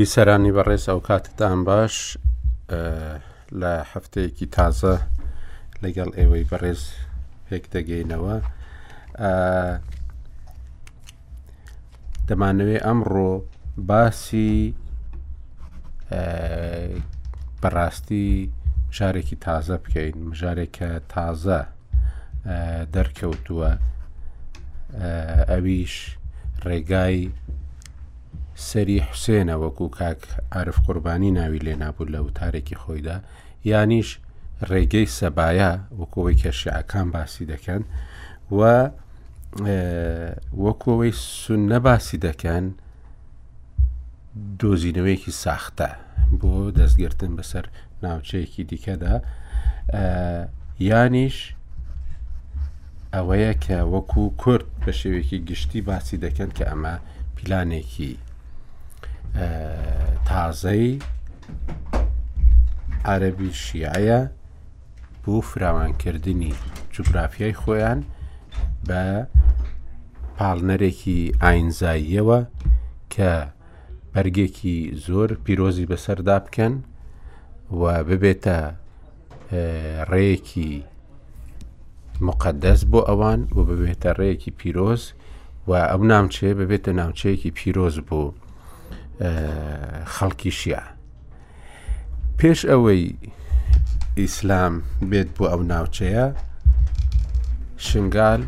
بیسەرانی بەڕێز ئەو کاتتان باش لە هەفتەیەکی تازە لەگەڵ ئێوەی بەڕێز پێک دەگەینەوە دەمانەوێ ئەمڕۆ باسی بەڕاستی مژارێکی تازە بکەین مژارێکە تازە دەرکەوتووە ئەویش ڕێگای سەری حوسێنە وەکو کاک عرف قوربانی ناوی لێ نابوو لە وتارێکی خۆیدا یانیش ڕێگەی سەبایە وەکەوەی کە شیعەکان باسی دەکەن و وەکەوەی سونە باسی دەکەن دۆزینەوەیەکی ساختە بۆ دەستگرتن بەسەر ناوچەیەکی دیکەدا یانیش ئەوەیە کە وەکو کورد بە شێوێکی گشتی باسی دەکەن کە ئەمە پیلانێکی تازەی عەرەبی شیعەیە بۆ فراوانکردنی جوگرافیای خۆیان بە پاڵنەرێکی ئاینزاییەوە کە بەرگێکی زۆر پیرۆزی بەسەردا بکەن و ببێتە ڕێیەکی مقدەس بۆ ئەوان و ببێتە ڕێیەکی پیرۆز و ئەو ناوچەیە ببێتە ناوچەیەکی پیرۆز بۆ خەڵکی شیە پێش ئەوەی ئیسلام بێت بۆ ئەو ناوچەیە شنگال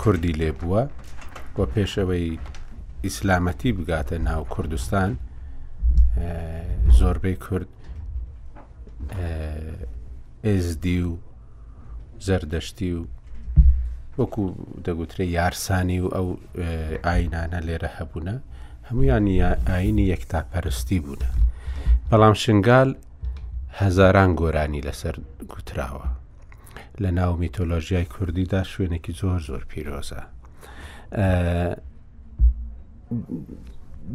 کوردی لێ بووە و پێشەوەی ئیسلامەتی بگاتە ناو کوردستان زۆربەی کورد ئێزدی و زەردەشتی و وەکو دەگوترێ یارسانی و ئەو ئاینانە لێرە هەبوونە هەمویان ئاینی یەکتاپەرستی بوونە بەڵام شنگال هەزاران گۆرانی لەسەر گوتراوە لە ناو میتۆلۆژیای کوردیدا شوێنێکی زۆر زۆر پیرۆزە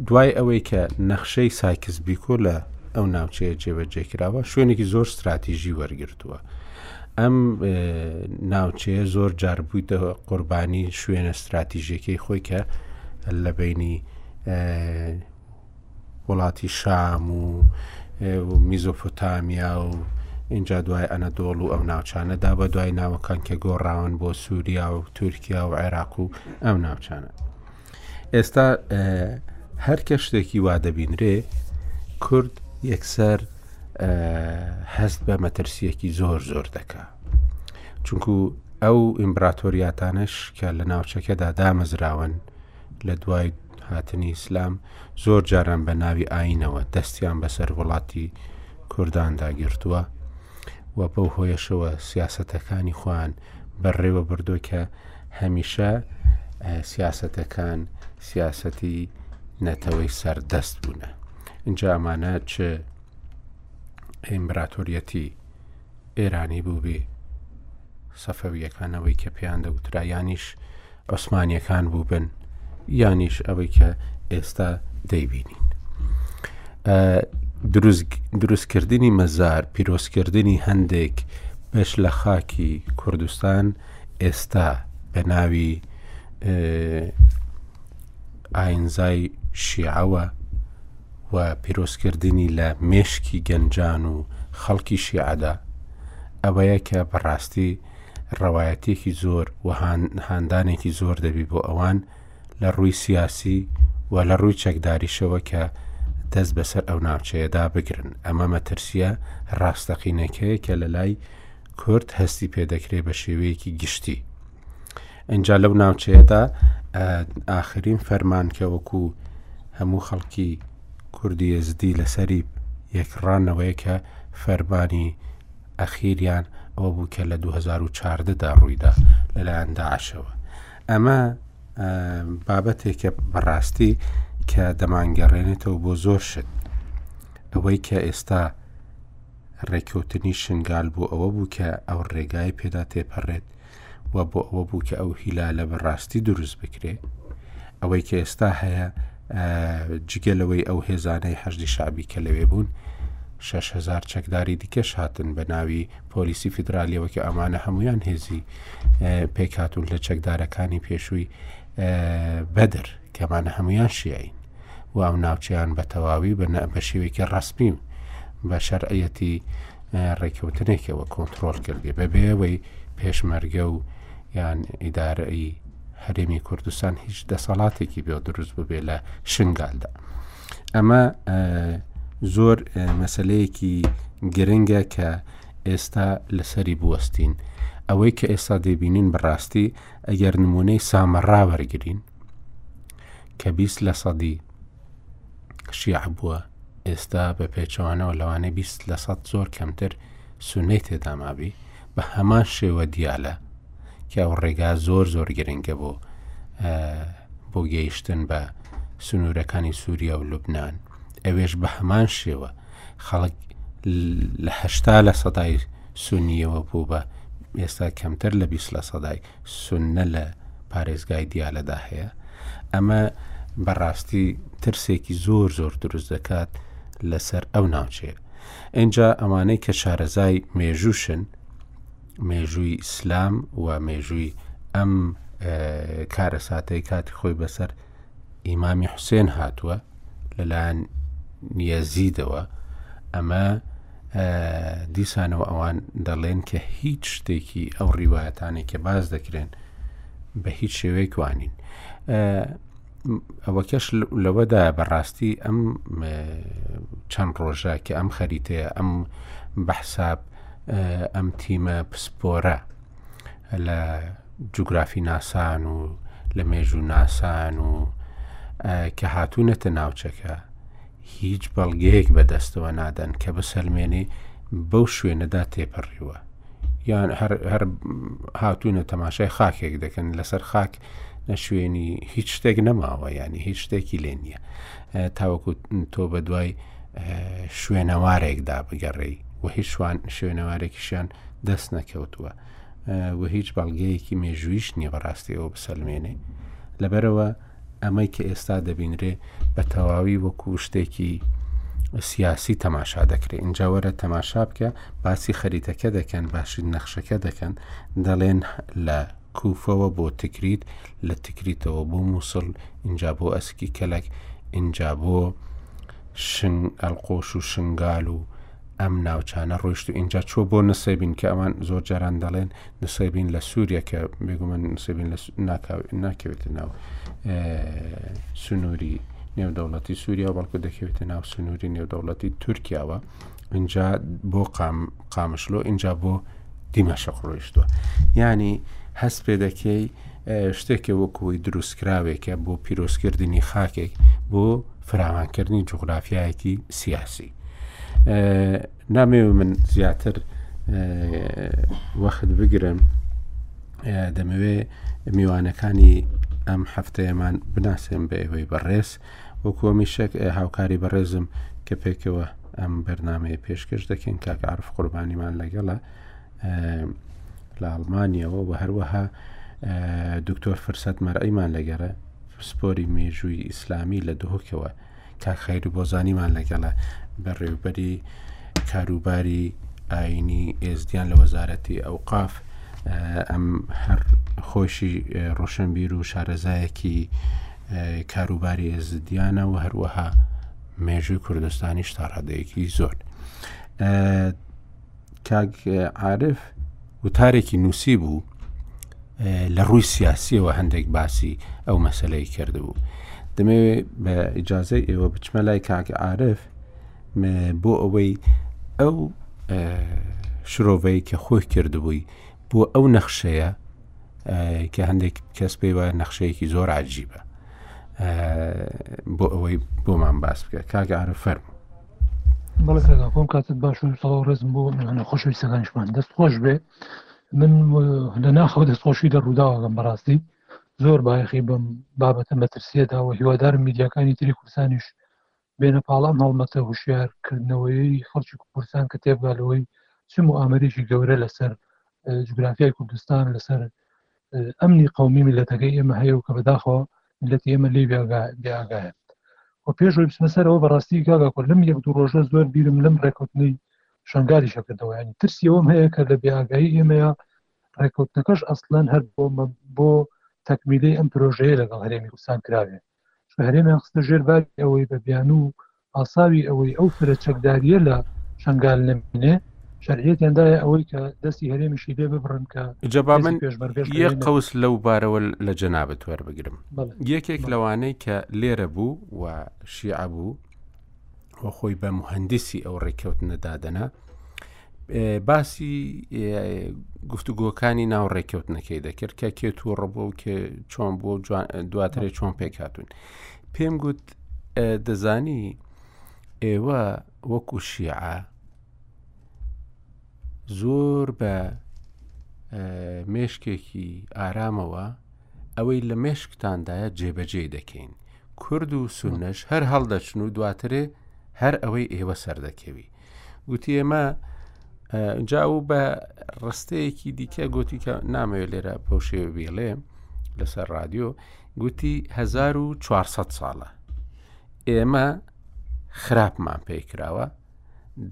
دوای ئەوەی کە نەخشەی سایکس بیکۆ لە ئەو ناوچەیە جێبەجێ کراوە شوێنێکی زۆر استراتیژی وەرگتووە ئەم ناوچەیە زۆر جار بوویتەوە قوربانی شوێنە استراتیژەکەی خۆی کە لە بینی وڵاتی شام و میزۆپۆتامیا و اینجا دوای ئەنەدۆڵ و ئەو ناوچانەدا بە دوای ناوەکان کە گۆڕاون بۆ سووریا و تورکیا و عێراق و ئەو ناوچانە ئێستا هەر کە شتێکی وا دەبینرێ کورد یەکسەر هەست بە مەترسیەکی زۆر زۆر دەکا چونکو ئەو ئیمبراتۆریاتانش کە لە ناوچەکەدا دامەزراون لە دوای هاتنی ئیسلام زۆر جاران بە ناوی ئاینەوە دەستیان بەسەر وڵاتی کورداندا گرتووە و بەو هۆیەشەوە سیاسەتەکانی خۆیان بەڕێوە بردو کە هەمیشە سیاسەتەکان سیاسەتی نەتەوەی سەردەست بوونە اینجا ئەمانە چ ئیمبراتۆریەتی ئێرانی بووبێ سەفەویەکان ئەوەی کە پێیان دەوترا یانیش عوسمانیەکان بووبن یانیش ئەوەی کە ئێستا دەیبینین دروستکردنی مەزار پیرۆستکردنی هەندێک بەش لە خاکی کوردستان ئێستا بە ناوی ئاینزای شیعەوە و پیرۆزکردنی لە مێشکی گەنجان و خەڵکی شیعەدا ئەوەیە کە بەڕاستی ڕەوایەتێکی زۆر و هاندانێکی زۆر دەبی بۆ ئەوان لە ڕووی سیاسی و لە ڕووی چەکداریشەوە کە دەست بەسەر ئەو ناوچەیەدا بگرن ئەمە مەترسیە ڕاستەقینەکەیە کە لە لای کورد هەستی پێدەکرێ بە شێوەیەکی گشتی ئینجا لەو ناوچەیەدا ئاخرین فەرمان کە وەکو هەموو خەڵکی کوردی ئێزدی لەسەری یەکڕانەوەی کە فەرمانی ئەخیریان ئەوە بوو کە لە 2014دا ڕوویدا لەلایەن داعشەوە ئەمە بابەتێکە بەڕاستی کە دەمانگەڕێنێتەوە بۆ زۆر شت ئەوەی کە ئێستا ڕێککەوتنی شنگال بوو ئەوە بوو کە ئەو ڕێگای پێدا تێپەڕێت و بۆ ئەوە بوو کە ئەو هیلالە بە ڕاستی دروست بکرێ ئەوەی کە ئێستا هەیە جگە لەوەی ئەو هێزانەی حەشدی شعبی کە لەوێ بوون 6هزار چەکداری دیکەش هاتن بە ناوی پۆلیسی فیدراالیەوە کە ئەمانە هەمویان هێزی پێکاتون لە چەکدارەکانی پێشووی بەدر کەمان هەموویان شیعین و ئەم ناوچەیان بە تەواوی بە شێوێکی ڕسمی و بە شەرعەتی ڕێککەوتنێکەوە کۆنتترۆل کردی بەبێەوەی پێشمەرگە و یان ئیدارەی هەرێمی کوردستان هیچ دەسەڵاتێکی بێ دروست ببێ لە شنگالدا ئەمە زۆر مەسلەیەکی گرنگە کە ئێستا لەسەری بوەستین ئەوەی کە ئێستا دەبینین بەڕاستی ئەگەر نمونەی سامەڕا وەرگین کە بیست لە سەدی شیعە بووە ئێستا بە پێچەوانەوە لەوانێ بیست لە سەد زۆر کەمتر سونەی تێدامابی بە هەمان شێوە دیالە کە ئەو ڕێگا زۆر زۆر گرنگە بۆ بۆ گەیشتن بە سنوورەکانی سووریا و لوبناان ئەوێش بە هەمان شێوە خەڵک لە هەشتا لە سەدای سونیەوە بوو بە ئێستا کەمتر لە بیست لە سەدای سنە لە پارێزگای دیالەدا هەیە، ئەمە بە ڕاستی ترسێکی زۆر زۆر دروست دەکات لەسەر ئەو ناوچەیە. ئینجا ئەوانەی کە شارەزای مێژووشن، مێژووی ئیسلام و مێژووی ئەم کارەساتەی کاتی خۆی بەسەر ئیمامی حوسێن هاتووە لەلایەن یەزیدەوە ئەمە دیسانەوە ئەوان دەڵێن کە هیچ شتێکی ئەو ڕیواەتانێک کە باز دەکرێن بە هیچ شێوەیەک وانین ئەوەکەش لەوەدا بەڕاستی ئەم چەند ڕۆژە کە ئەم خەریتەیە ئەم بەحساب ئەم تیمە پسپۆرە لە جوگرافیناسان و لە مێژووناسان و کە هاتوونەتە ناوچەکە هیچ بەڵگەیەک بەدەستەوە نادەن کە بسەلمێنێ بەو شوێنەدا تێپەڕیوە یان هەر هاتوونە تەماشای خاکێک دەکەن لەسەر خاک لە شوێنی هیچ شتێک نەماوە ینی هیچ شتێکی لێ نییە تاوەکو تۆ بە دوای شوێنەوارێکدا بگەڕێی و هیچوان شوێنەوارێکیشیان دەست نەکەوتووە. و هیچ بەڵگەیەکی مێژوویش نییە بەڕاستی ئەوە بسەلمێنێ لەبەرەوە ئەمەی کە ئێستا دەبینرێ بە تەواوی وەکو شتێکی سیاسی تەماشا دەکرێت اینجاوەرە تەماشا بکە باسی خەریتەکە دەکەن باشی نەخشەکە دەکەن دەڵێن لە کوفەوە بۆ تکریت لە تکریتەوە بۆ مووسڵ اینجا بۆ ئەسکی کەلک اینجا بۆ شنگ ئەلقۆش و شنگال و ئەم ناوچانە ڕۆیشت و ئینجا چۆ بۆ نسێبین کە ئەوان زۆر جاران دەڵێن نسێبین لە سووریە کە بێگومن نسێبین لە ناکەوێتە ناو سنووری نێودەوڵەتی سووریا بەڵکو دەکەوێتە ناو سنووری نێودەوڵەتی تورکیاوە اینجا بۆ قام قامشلۆ اینجا بۆ دیمەشق ڕۆیشتوە ینی هەست پێ دەکەی شتێکە وەکوی دروستکراوێکە بۆ پیرۆستکردنی خاکێک بۆ فراوانکردنی جوغرافایەکی سیاسی نامێ من زیاتر وەخت بگرم دەمەوێ میوانەکانی ئەم هەفتەیەمان بناسێن بە ئێوەی بەڕێز وەکومی شک هاوکاری بەڕێزم کە پێکەوە ئەم بەرنمەیە پێشکەش دەکەین کاکعاعرف قوربانیمان لەگەڵە لە ئەڵمانیەوە و هەروەها دکتۆر فرسەت مەرعیمان لەگەرە پسپۆری مێژووی ئیسلامی لە دهۆکەوە کاک خەیرو بۆزانیمان لەگەڵە بەڕێوبەری کاروباری ئاینی ئێزدیان لە وەزارەتی ئەو قاف ئەم هەر خۆشی ڕۆشنبیر و شارەزایەکی کاروباری ئێزدیانە و هەروەها مێژوی کوردستانیش تا ڕادەیەکی زۆر کاک عاعرف وتارێکی نووسیبوو لە ڕووی سیاسیەوە هەندێک باسی ئەو مەسلەی کردبوو دەمەوێ بە ئیجاازەی ئێوە بچمە لای کاکە عاعرف بۆ ئەوەی ئەو شرۆڤەی کە خۆی کردبووی بۆ ئەو نەخشەیە کە هەندێک کەس پێی وایە نەخشەیەکی زۆر عجیبە بۆ ئەوەی بۆمان باس بکە کاگە عرە فەرمو بەڵکم کاتت باش و ساڵ ڕێزم بۆ منە خۆشەویستەکانشمان دەست خۆش بێ من لە ناخەوە دەستخۆشی لە ڕووداوەکەم بەڕاستی زۆر بایخی بم بابەتە مەترسیەتەوە هیوادارم میدیاکانی تری کورسانیش بێنە پاڵام هەڵمەتە هوشیارکردنەوەی خەڵکی کوردستان کە تێبگالەوەی چم و ئامریکی گەورە لەسەر جوگرافیای کوردستان لەسەر ئەمنی قەومی میلەتەکەی ئێمە هەیە و کە بەداخەوە میلەتی ئێمە لی بیاگایە و پێش ۆی بچمە سەرەوە بەڕاستی کاگاکۆ لەم یەک دوو ڕۆژە زۆر بیرم لەم ڕێکوتنی شنگاری شەکردەوە ینی ترسی ئەوم هەیە کە لە بیاگایی ئێمەیە ڕێکوتنەکەش ئەسلەن هەر بۆ بۆ تەکمیلی ئەم پرۆژەیە لەگەڵ هەرێمی کوردستان کراوێ چون هەرێمیان خستە ژێر باری ئەوەی بە بیانوو و پاساوی ئەوەی ئەو فرە چەکدارییە لە شنگال نەمێنێ شەرعیەتیان دایە ئەوەی کە دەستی هەرێمیشی لێ ببڕن کە جەبا من پێشمەرگەش یەک قەوس لەو بارەوە لە جەنابت وەربگرم یەکێک لەوانەی کە لێرە بوو و شیعە بوو وە خۆی بە مهندسی ئەو ڕێککەوتنە دادەنا باسی گفتوگۆکانی ناو ڕێککەوتنەکەی دەکرد کە کێت و ڕبوو و کێ چۆن بوو دواترێ چۆن پێکاتون پێم گوت دەزانی ئێوە وەکو شیعە زۆر بە مێشکێکی ئارامەوە ئەوەی لە مێشکتاندایە جێبەجێ دەکەین کورد و سونەش هەر هەڵدەچن و دواترێ هەر ئەوەی ئێوە سەردەکەوی گوتی ئێمە جاو بە ڕستەیەکی دیکە گوتی کە نامەوێت لێرە پۆشێ بێڵێ لەسەر رادیۆ گوتی 1400 ساڵە ئێمە خراپمان پێی کراوە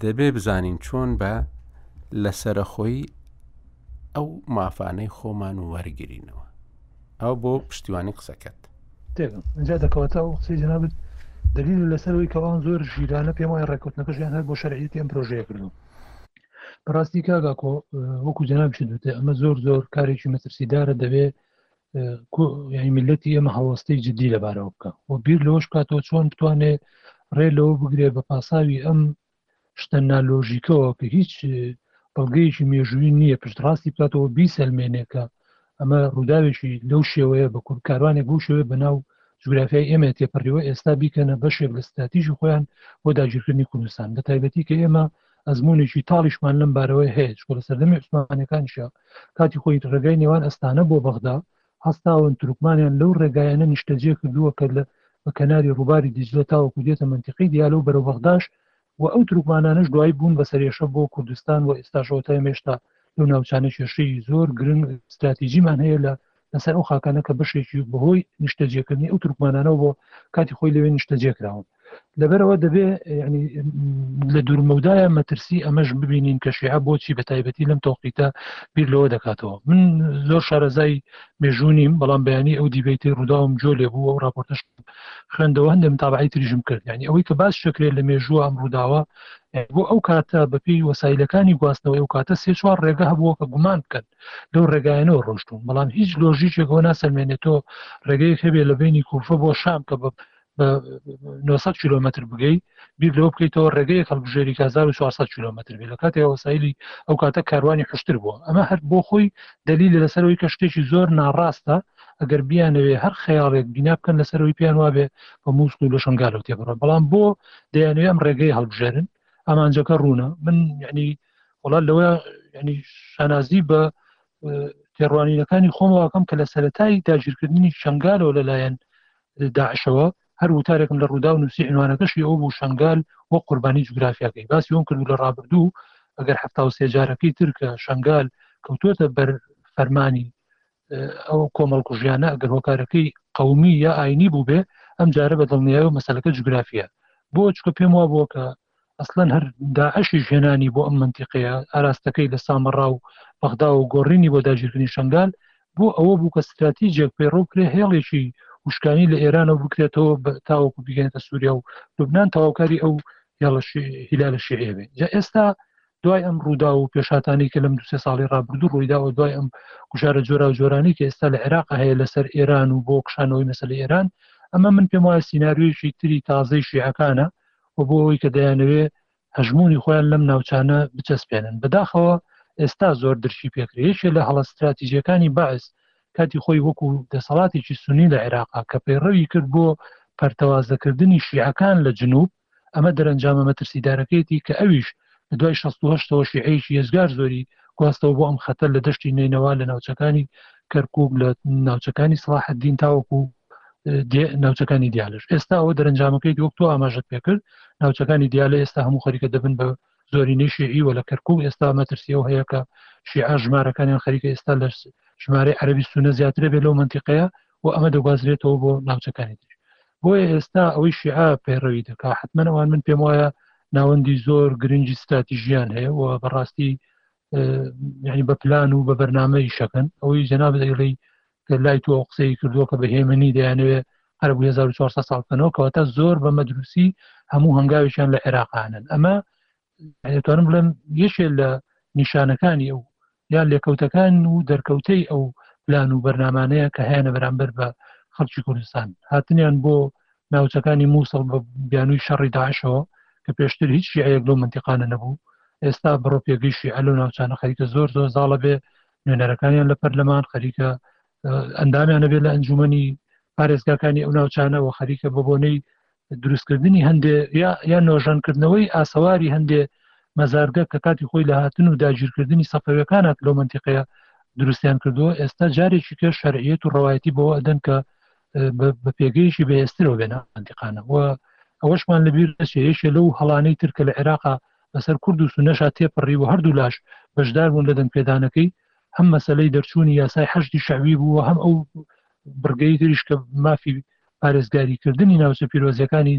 دەبێ بزانین چۆن بە لە سەرخۆی ئەو مافانەی خۆمان وەرگینەوە ئەو بۆ پشتیوانی قسەکەت جا دەکەوەتە ئەو قسەی جنابت دلیل لەسەرەوەی کەوان زۆر ژیرانە پێم وای ڕێکوتنەکەشیان هەر بۆ شەرعیتی ئەم پرۆژەیە کردو بەڕاستی کاگاکۆ وەکو جنابشی دوتێ ئەمە زۆر زۆر کارێکی مەترسیدارە دەبێ یعنی میلەتی ئێمە هەڵوەستەی جددی لەبارەوە بکە و بیر لەوەش کاتەوە چۆن بتوانێ ڕێ لەوە بگرێ بە پاساوی ئەم شتە نالۆژیکەوە کە هیچ بەڵگەیەکی مێژووی نییە پشتڕاستی بکاتەوە بیسەلمێنێکە ئەمە ڕووداوێکی لەو شێوەیە بە کورکاروانێک بۆ شێوێ بەناو جوگرافیای ئێمە تێپەڕیوە ئێستا بیکەنە بەشێک لە ستاتیژی خۆیان بۆ داگیرکردنی کوردستان بە تایبەتی کە ئێمە ئەزمونێکی تاڵیشمان لەم بارەوەی هەیە چکۆ لە سەردەمی عوسمانەکانشە کاتی خۆی ڕێگای نێوان ئەستانە بۆ بەغدا هەستاون تورکمانیان لەو ڕێگایانە نیشتەجێ کردووە کە لە کەناری ڕووباری دیجلە تاوەکو دێتە مەنتیقەی دیالە و بەرەو بەغداش و ئەو تورکمانانەش دوایی بوون بە سەرێشە بۆ کوردستان و ئێستاش ئەوەتا ئێمە هێشتا لەو ناوچانە کێشەی زۆر گرنگ ستراتیجیمان هەیە لە لەسەر ئەو خاکانە کە بەشێکی بەهۆی نیشتەجێکردنی ئەو تورکمانانەوە بۆ کاتی خۆی لەوێ نیشتەجێ کراون لەبەرەوە دەبێ ینی لە دوورمەودایە مەترسی ئەمەش ببینین کە شیع بۆچی بە تایبەتی لەم تۆقیتە بیر لەوە دەکاتەوە من زۆر شارەزای مێژوونیم بەڵام بەیانی ئەو دیبیتی ڕووداوم جۆ لێ بوو ئەو راپۆرتش خوێندەوە هەندێک متابعی تریژم کرد ینی ئەوەی کە باس شکرێت لە مێژووە ئەم ڕووداوە بۆ ئەو کاتە بەپی وەسایلەکانی گواستنەوەی و کاتە سێ چوار ڕێگە هەبووە کە گومان بکەن لەو ڕێگایانەوە ڕۆشتون بەڵام هیچ لۆژیکێکەوە ناسەلمێنێتەوە ڕێگەیەک هەبێ لە بینی کوفە بۆ شام کە بە بە نۆ سەد کیلۆمەتر بگەی بیر لەوە بکەیتەوە ڕێگەیەک هەڵبژێری کە 1400 کیلۆمەتر بێت لە کاتێک وەسایلی ئەو کاتە کاروانی حشتر بووە ئەمە هەر بۆ خۆی دەلی لەسەرەوەی کە شتێکی زۆر ناڕاستە ئەگەر بیانەوێ هەر خەیاڵێک بینا بکەن لەسەرەوەی پیان وابێ بە مووسڵ و لە شنگالەوە تێبڕە بەڵام بۆ دەیانوێ ئەم ڕێگەی هەڵبژێرن ئامانجەکە ڕوونە من ینی وڵات لەوە ینی شانازی بە تێڕوانینەکانی خۆمەوەکەم کە لە سەتای داگیرکردنی شنگالەوە لەلایەن داعشەوە، هەر وتارێکم لە رووداو نووسی عینوانەکەشی ئەوە بوو شەنگال وەک قوربانی جوگرافیاکەی باسی ئەوم کردو لە رابردوو ئەگەر حەفتا و سێ جارەکەی تر کە شەنگال کەوتووەتە بەر فەرمانی ئەو کۆمەڵکوژیانە ئەگەر هۆکارەکەی قومی یا ئاینی بووبێ ئەم جارە بە دڵنیایەوە مەسلەکە جوگرافیە بۆ چکە پێم وا بووە کە ئەسڵەن هەر داعشیش هێنانی بۆ ئەم منتیقەیە ئاراستەکەی لە سامەڕا و بەغدا و گۆڕینی بۆ داگیرکردنی شنگال بۆ ئەوە بوو کە ستراتیجێک پەیڕەو بکرێ هێڵێکی وشکانی لە ئێرانەوە بکرێتەوە تاوەکو بگەێتە سووریا و لوبناان تەواوکاری ئەو هیلالە شیعە بێ جا ئێستا دوای ئەم ڕوودا و پێشاتانی کە لەم دو سێ ساڵی ڕابردوو ڕوویداوە دوای ئەم گوشارە جۆرا و جۆرانی کە ئێستا لە عێراق هەیە لەسەر ئێران و بۆ کشانەوەی مەسل ئێران ئەمە من پێم وایە سیننارویەکی تری تازەی شیعەکانە و بۆ ئەوەی کە دەیانەوێ هەژموونی خۆیان لەم ناوچانە بچەسپێنن بەداخەوە ئێستا زۆر درشی پێکرێ یەکێ لە هەڵە ستراتیژیەکانی بەعس کاتی خۆی وەکو دەسەڵاتێکی سونی لە عێراقا کە پەیڕەوی کرد بۆ پەرتەوازەکردنی شیعەکان لە جنوب ئەمە دەرەنجامە مەترسیدارەکەیەتی کە ئەویش لە دوای شەست و هەشت تەوە شیعەیەکی یەجگار زۆری گواستەوە بۆ ئەم خەتە لە دەشتی نەینەوا لە ناوچەکانی کەرکک لە ناوچەکانی سڵاحدین تاوەکو ناوچەکانی دیالش ئێستا ئەوە دەرەنجامەکەی وەک تۆ ئاماژت پێکرد ناوچەکانی دیالە ئێستا هەموو خەریکە دەبن بە زۆرینەی شیعی وە لە کەرکک ئێستا مەترسیەوە هەیە کە شیعە ژمارەکانیان خەریکە ئێستا لە ژمارەی عەربی سونە زیاترە بێ لەو منتیقەیە و ئەمە دەگوازرێتەوە بۆ ناوچەکانی تر بۆیە ئێستا ئەوەی شیعە پەیڕەوی دەکا حتممە ئەوان من پێم وایە ناوەندی زۆر گرنگی ستراتیژیان هەیە و بەڕاستی ینی بە پلان و بە بەرنمەی شەکەن ئەوەی جەناب دەیڵی کە لای تۆ ئەو قسەی کردووە کە بە هێمنی دەیانەوێ عرب 1940 ساڵکەنەوە کەواتە زۆر بە مەدروسی هەموو هەنگاوێکیان لە عێراقانن ئەمە دەتوانم بڵێم یەکێ لە نیشانەکانی ئەو یا لێکەوتەکان و دەرکەوتەی ئەو پلان و بەرنمانەیە کە هەیەە بەرامبەر بە خەڵکی کوردستان هاتنیان بۆ ناوچەکانی مووسڵ بە بیانووی شەڕی داعشەوە کە پێشتر هیچ شیعەیەک لەو منتیقانە نەبوو ئێستا بڕۆ پێگەیشی ئەلو ناوچانە خەریکە زۆر زۆر زاڵە بێ نوێنەرەکانیان لە پەرلەمان خەریکە ئەندامیانە بێت لە ئەنجومی پارێزگاکانی ئەو ناوچانەوە خەریکە بە بۆنەی دروستکردنی هەندێ یا نۆژەنکردنەوەی ئاسەواری هەندێ مەزارگە کە کاتی خۆی لە هاتن و داگیرکردنی سەفەوەکانات لەو منتیقەیە دروستیان کردووە ئێستا جارێکی کە شەرعیت و ڕەوایەتی بۆ ئەدەن کە بە پێگەیشی بەهێسترەوە بێنە ئەنتیقانە و ئەوەشمان لەبیر دەشێشە لەو هەڵانەی ترکە لە عێراقا بەسەر کورد و سونەشا تێپەڕی و هەردوو لاش بەشدار بوون لە دەنگ پێدانەکەی هەم مەسلەی دەرچوونی یاسای حەشتی شەوی بوو هەم ئەو بڕگەی تریش کە مافی پارێزگاریکردنی ناوچە پیرۆزیەکانی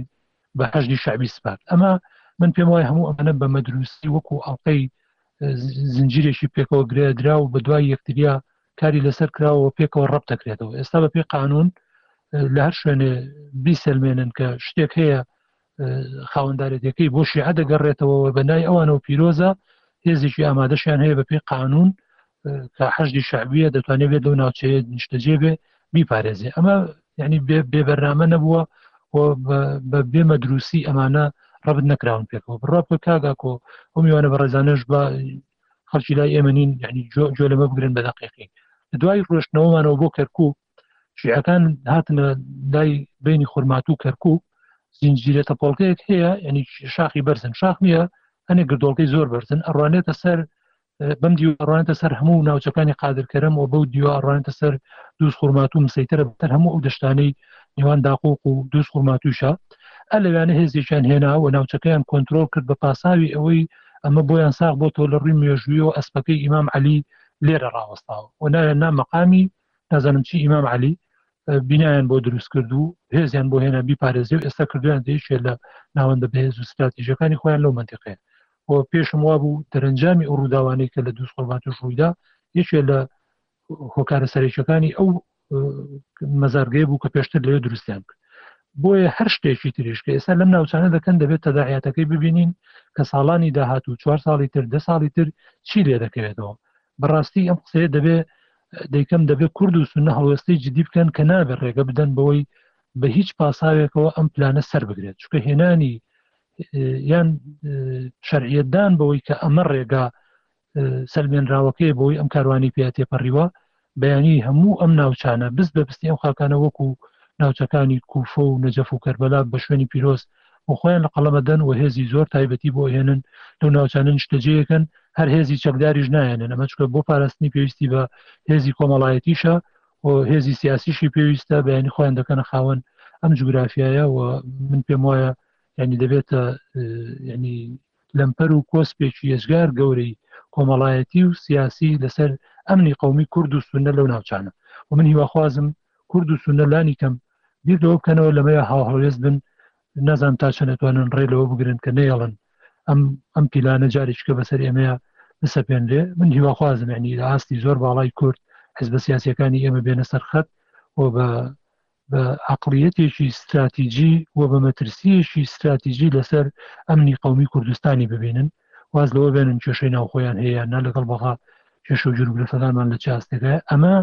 بە حەشدی شعبی سپارد ئەمە من پێم وای هەموو ئەمەە بە مەدروستی وەکو ئەڵلقەی زنجیرێکی پێکەوە گرێدرا و بە دوای یەکتریا کاری لەسەر کراوە پێکەوە ڕەب دەکرێتەوە ئێستا بە پێی قانون لە هەر شوێنێ بیسەلمێنن کە شتێک هەیە خاوەندارێتیەکەی بۆ شیعە دەگەڕێتەوە و بە نای ئەوانەوە پیرۆزە هێزێکی ئامادەشیان هەیە بە پێی قانون کە حەشدی شعبیە دەتوانێت بێت لەو ناوچەیە نیشتەجێ بێ بیپارێزێ ئەمە ینی بێبەرنامە نەبووە بە بێمە دروستی ئەمانە ڕبت نەکراون پێکەوە بڕا بکە کاگاکۆ ئەو میوانە بە ڕێزانش بە خەڵکی لای ئێمە نین ینی جۆ لەمە بگرن بە دەقیقی دوای ڕۆشتنەوەمانەوە بۆ کەرکک شیعەکان هاتنە لای بینی خورمات و کەرکک زنجیرە تەپۆڵکەیەک هەیە ینی شاخی بەرزن شاخ نییە هەنێک گردۆڵکەی زۆر بەرزن ئەڕوانێتە سەر بەم دیوڕانتە سەر هەموو ناوچەکانی قادرکەرم و بەو دیوڕانتە سەر دووس خورمات و مسەیتەرە بەتەر هەموو ئەو دەشتانەی نێوان داقۆق و دووس خورماتوشە ئە لەوانە هێزێکیان هێنا و ناوچەکەیان کۆنتترۆل کرد بە پاساوی ئەوەی ئەمە بۆیان ساغ بۆ تۆ لە ڕووی مێژووی و ئەسپەکەی ئیمام علی لێرە ڕاوەستاوە و ناوێن نامەقامی نازانم چی ئیمام علی بینایان بۆ دروست کرد و هێزیان بۆ هێنا بیپارێزی و ئێستا کردویان دەیشێت لە ناوەندە بەهێز و ستراتیژەکانی خۆیان لەو منتیقەیە و پێشم وا بوو دەرەنجامی ئەو ڕووداوانەی کە لە دووس قورباتوش ڕوویدا یەکێ لە هۆکارە سەرێکەکانی ئەو مەزارگەیە بوو کە پێشتر لەوێ دروستیان کرد بۆیە هەر شتێکی تریش کە ئێستا لەم ناوچانە دەکەن دەبێت تەداعاتەکەی ببینین کە ساڵانی داهات و چوار ساڵی تر دە ساڵی تر چی لێ دەکەوێتەوە بەڕاستی ئەم قسەیە دەبێت دەیکەم دەبێت کورد و سنە هەڵوێستی جدی بکەن کە نابێت ڕێگە بدەن بەوەی بە هیچ پاساوێکەوە ئەم پلانە سەر بگرێت چکە هێنانی یان شەرعەتدان بەوەی کە ئەمە ڕێگا سەلمێنراوەکەی بۆی ئەم کاروانی پێ تێپەڕیوە بەیانی هەموو ئەم ناوچانە بست بە بستی ئەم خاکانە وەکو ناوچەکانی کوفە و نەجەف و کەربەلا بە شوێنی پیرۆست و خۆیان لە قەڵەمە دەن و هێزی زۆر تایبەتی بۆ هێنن لەو ناوچانە نیشتەجێیەکەن هەر هێزی چەکداریش نایەنن ئەمە چکە بۆ پاراستنی پێویستی بە هێزی کۆمەڵایەتیشە و هێزی سیاسیشی پێویستە بەیانی خۆیان دەکەنە خاوەن ئەم جوگرافایە و من پێم وایە ینی دەبێتە ینی لەمپەر و کۆسپێکی ێزگار گەورەی کۆمەڵایەتی و سیاسی لەسەر ئەمنی قومی کورد و سونە لەو ناوچانە و من هیواخوازم کورد و سونە لانی کەم بیر لەوە بکەنەوە لەمەیە هاوهەڵوێست بن نازانم تا چەند دەتوانن ڕێ لەوە بگرن کە نەیەڵن ئەم ئەم پیلانە جارێکیکە بەسەر ئێمەیە بسەپێنرێ من هیواخوازم یعنی لە ئاستی زۆر باڵای کورد حزبە سیاسەکانی ئێمە بێنە سەرخەت و بە بە عقلیەتێکی استراتیجی و بە مەترسیەکی استراتیجی لەسەر ئەمنی قومی کوردستانی ببینن واز لەوە بێنن کێشەی ناوخۆیان هەیە نە لەگەڵ بەغا کێشە و جرگرفتانمان لە چاستەکە ئەمە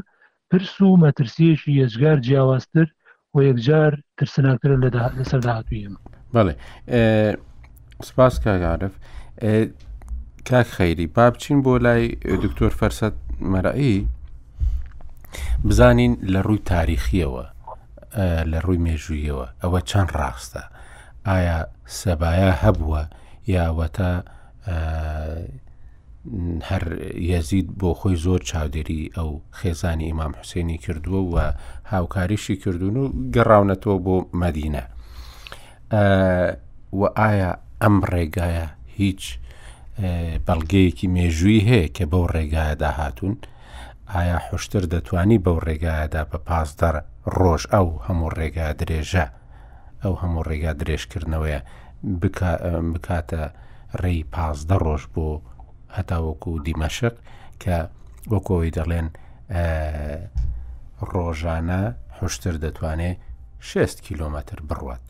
پرس و مەترسییەکی ئێجگار جیاوازتر و یەکجار ترسناکترە لەسەر داهاتووی ئێمە. بەڵێ سپاس کاک عارف کاک خەیری با بچین بۆ لای دکتۆر فەرسەت مەرعی بزانین لە ڕووی تاریخیەوە لە ڕووی مێژوویەوە ئەوە چەند ڕاستە ئایا سەبایە هەبووە یاوەتا هەر یەزید بۆ خۆی زۆر چاودێری ئەو خێزانی ئیمام حوسێنی کردووە و هاوکاریشی کردوون و گەڕاونەتەوە بۆ مەدینە و ئایا ئەم ڕێگایە هیچ بەڵگەیەکی مێژووی هەیە کە بەو ڕێگایەدا هاتوون ئایا حشتر دەتوانی بەو ڕێگایەدا بە پازدە ڕۆژ ئەو هەموو ڕێگا درێژە ئەو هەموو ڕێگا درێژکردنەوەیە بکاتە ڕێی پازدە ڕۆژ بۆ هەتاوەکو و دیمەشق کە وەکۆی دەڵێن ڕۆژانە حشتر دەتوانێت 6 کیلومتر بڕوات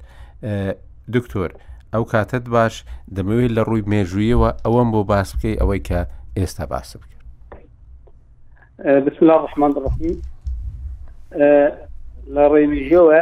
دکتۆر ئەو کاتت باش دەمەوێت لە ڕووی مێژوویەوە ئەوەم بۆ باس بکەی ئەوەی کە ئێستا باس بکە بسم الله ڕحمان ڕحیم لە ڕێویژەوە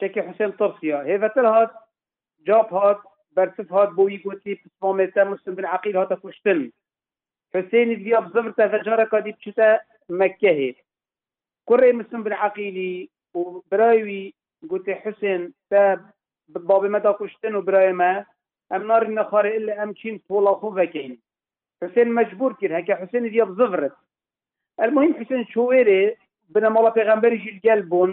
چەکی حوسێن تڕسیا هێڤەتر هات جاپ هات بەرتف هات بۆ وی گوتی پسپامێتە مسلم بن عقیل هاتە کوشتن حسێنی دیا بزبرتە ڤەجارەکە دی بچێتە مەکەهێ کوڕێ مسلم بن عقیلی و برایوی گوتی حسێن تە بابێ مەدا کوشتن و برایمە ئەم ناری نەخوارێ ئلە ئەم چین پۆڵا خۆ بەکەین حسێن مەجبور کرد هەکە حسێنی دیا بزبرت المهم حسێن چۆێرێ بنەماڵە پێغەمبەری ژیل گەل بوون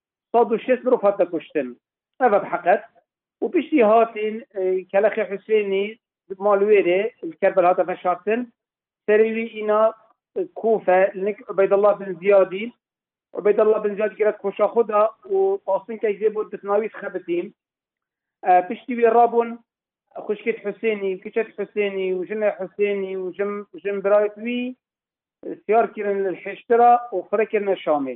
سەد و شەست مرۆڤ هاتنە کوشتن ئەڤە بحەقەت و پشتی هاتین کەلەخێ حوسێنی ماڵوێرێ کەربەل هاتە فەشارتن سەرێوی ئینا کوفە لنک عبیدالله بن زیادی عبیدالله بن زیادی گرت کوشا خدا و قاسم کەی زێ بود بتناویت خەبتیم پشتی وێ رابون خوشکت حسێنی کچت حسێنی و ژنە حسێنی و ژم ژم برایت وی سیار کردن لە حێشترا و فرەکردنە شامێ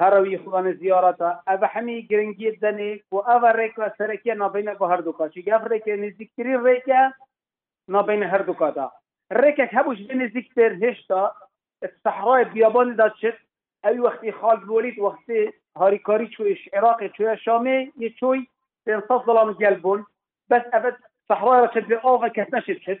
هەرەوی خوەنە زیارەتە ئەڤە حەمی گرنگیت دەنێ و ئەڤە رێکە سەرەکیە نابەینە بۆ هەردووکا چونکی ئەڤ رێکە نزیکترین رێکە نابەینە هەردووکادا رێکەک هەبووش بێ نزیکتر هێشتا سەحرای بیاباندا چت ئەوی وەختی خالد بۆلیت وەختی هاریکاری چویش عێراقی چویە شامێ یە چۆی پێنسەد دڵام گەل بوون بەس ئەڤە سەحرای چت بێ ئاغا کەس نەشت چت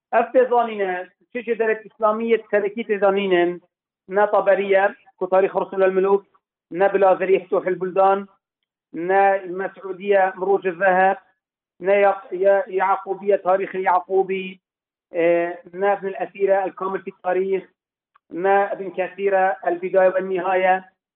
اب تزانينة شجرة درت اسلامية تركي نا نطبرية كتاريخ رسول الملوك نبلا ذريح توح البلدان نا المسعودية مروج الذهب نا يعقوبية تاريخ اليعقوبي آه، نا ابن الأثيرة الكامل في التاريخ نا ابن كثيرة البداية والنهاية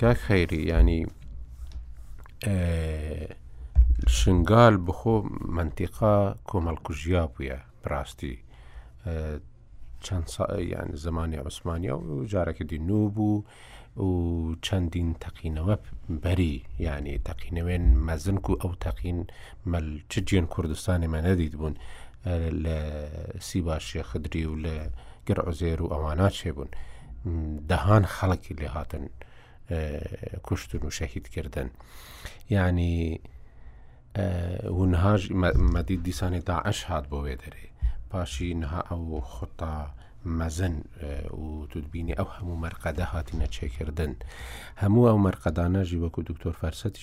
کاک خەیری ینی شنگال بخۆ منتیقا کۆمەڵکوژیا بووە بڕاستی چەند یان زمانی عوسمانیا و جارەکە دی نوو بوو و چەندین تەقینەوە بەری ینی تەقینەوێن مەزنک و ئەو تەقین مەل چ جێن کوردستانی مە نەدیت بوون لە سیبا شێخدری و لە گەر عزێر و ئەوانە چێبوون دەهان خەڵکی لێ هاتن کوشتن و شەهیدکردن ینی ونهاژ مەدی دیسانی داعش هات بۆ وێ دەرێ پاشی نها ئەو خوتا مەزن و تودبینی ئەو هەموو مەرقەدە هاتیینە چێکردن هەموو ئەو مەرقەدانەژی وەکو دکتۆر فەرسەتی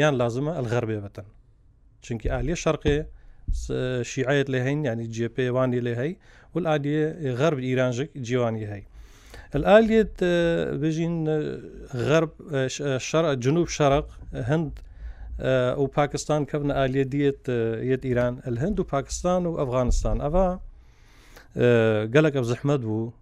یان لازمە ئەلغەر بێ بەتەن چونکی ئالیە شەرقێ شیعەت لە هەین ینی جێپێوانی لە هەی ول ئالیە غەرب ئیرانژک جیوانی هەی ئالیت بژین غەرب شەر جنوب شەرق هەند و پاکستان کەبنە ئالیە دیت یەت ئیران ئەل هەند و پاکستان و ئەفغانستان ئەڤ گەلەکە زەحمەت بوو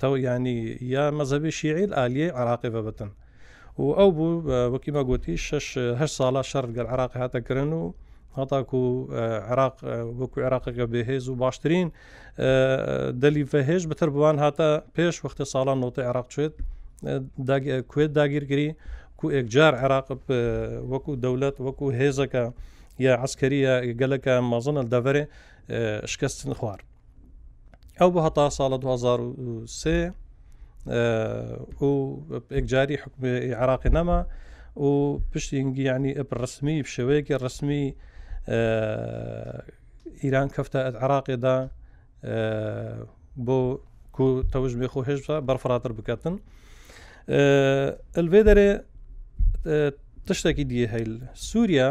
تەو ینی یا مەزەبی شیعیل ئالیەی عراقی بەبتن و ئەو بوو وەکیمە گوتی شهه ساڵە شەر گەل عراق هاتەکردن و هەتاکو عراق وەکو عێراقەکە بێهێز و باشترین دەلی فەهێش بتر بوان هاتە پێش وەختە ساڵان نۆتە عێراق چێت کوێت داگیرگری کو ئێکجار عێراق وەکو دەولەت وەکو هێزەکە یا عسکەریە گەلەکە مەزنە دەڤێ شکستن خوارد ئەو بۆ هەتا ساڵە 2023 و ئەکجاری حکومی عراقی نەما و پشتینگی ینی ئەپ ڕسمی شێوەیەکی ڕسمی ئیران کەفتە عراقێدا بۆ تەوژ بێ خۆ هێشتا بەرفراتر بکەن ئەلێ دەرێ تشتێکی دیە هەیل سووریا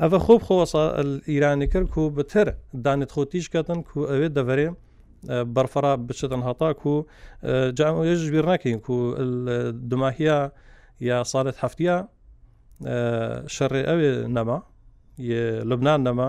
ئەڤە خوب خوەسە ئیرانی کرد کو بتر دانت خو تیش کەتن کو ئەوێ دەڤەرێ بەرفرا بچتن هەتا کو جامێژ بیر نەکەین کو دماهیا یا ساڵت هەفتە شەڕێ ئەوێ نەما لبنان نەما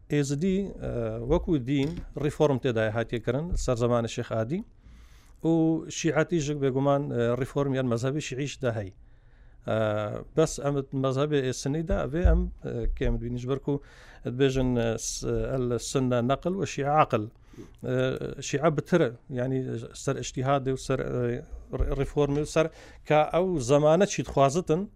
ئێزدی وەکو دین ڕیفۆرم تێدای هاتیە کردن سەر زمانی شێخ ئادی و شیعاتیژک بێگومان ڕیفۆرم یان مەزەبی شیعیش دەهەی بەس ئەم مەزەبێ ئێسنیدا ئەێ ئەم کێم دوینش بەرکو بێژن سنە نەقل و شیعقل شیع بترە ینی سەر ئشتیهادێ و سەر ڕیفۆرمی و سەر کە ئەو زمانە چیت خوازتن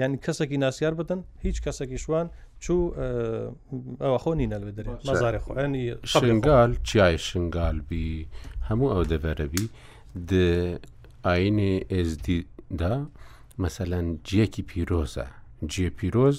ینی کەسێکی ناسیار بدن هیچ کەسێکی شوان چوو ئەوە خۆ نینە لە دەێ مەزارێ خۆیانی شنگال چیای شنگال بی هەموو ئەو دەبەرەبی ئاینێ ئێزدیدا مەسەەن جیەکی پیرۆزە جیە پیرۆز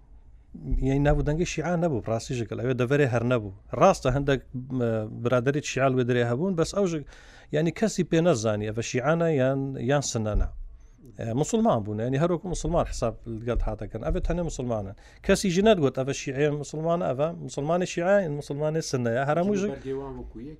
یعنی نابوو دەنگی شیعان نەبوو ڕاستی ژگەل ئەوێ دەبەرێ هەر نەبوو ڕاستە هەندێک برادری شیال وێ درێ هەبوون بەس ئەو ینی کەسی پێ نەزانیە بە شیعانە یان یان سنەنا مسلمان بوون ینی هەروکو مسلمان حساب گەت هاتەکەن ئەبێت تەنێ مسلمانن کەسی ژنەت گوت ئەە شیعێ مسلمانە ئەە مسلمانی شیعین مسلمانی سنەیە هەرموو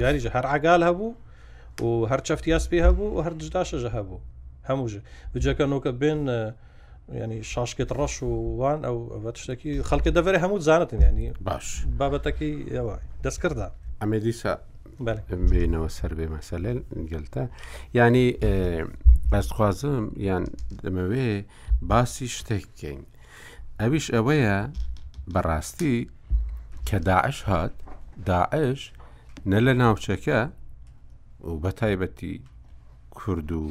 جاریژە هەر عگال هەبوو و هەر چەفتیاس پێ هەبوو و هەر دژداشەژە هەبوو هەمووژ بجەکە نۆکە بێن ینی شاشکێت ڕەش و وان ئەو بە شتێکی خەڵکە دەبێت هەموو زانتن ینی باش بابەتەکەی ئەوە دەستکرددا ئەمێ دیسا بینەوە سەر بێ مەسەلە گەلتە ینی ئەستخوازم یان دەمەوێ باسی شتێک بکەین ئەویش ئەوەیە بەڕاستی کە داعش هات داعش نە لە ناوچەکە و بە تایبەتی کورد و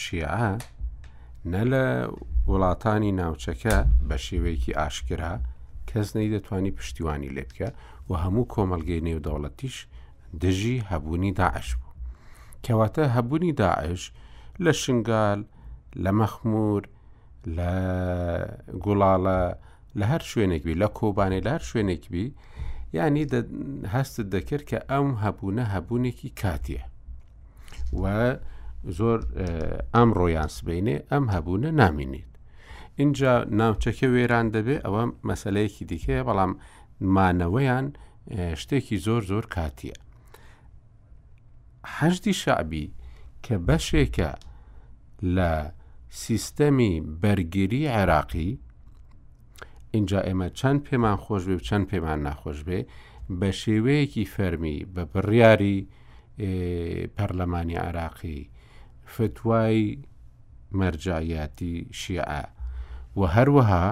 شیعە نە لە وڵاتانی ناوچەکە بە شێوەیەکی ئاشکرا کەس نەی دەتوانی پشتیوانی لێ بکە و هەموو کۆمەلگەی نێودەوڵەتیش دژی هەبوونی داعش بوو کەواتە هەبوونی داعش لە شنگال لە مەخمور لە گوڵاڵە لە هەر شوێنێک بی لە کۆبانێ لە هەر شوێنێک بی ینی هەستت دەکرد کە ئەم هەبوونە هەبوونێکی کاتیە و زۆر ئەم ڕۆیان سبینێ ئەم هەبوونە نامینیت اینجا ناوچەکە وێران دەبێ ئەوە مەسلەیەکی دیکەیە بەڵام مانەوەیان شتێکی زۆر زۆر کاتیە حەشدی شەعبی کە بەشێکە لە سیستەمی بەرگری عێراقی ئینجا ئێمە چەند پێمان خۆش بێ و چەند پێمان ناخۆش بێ بە شێوەیەکی فەرمی بە بڕیاری پەرلەمانی عراقی فتوای مەرجەعیاتی شیعە و هەروەها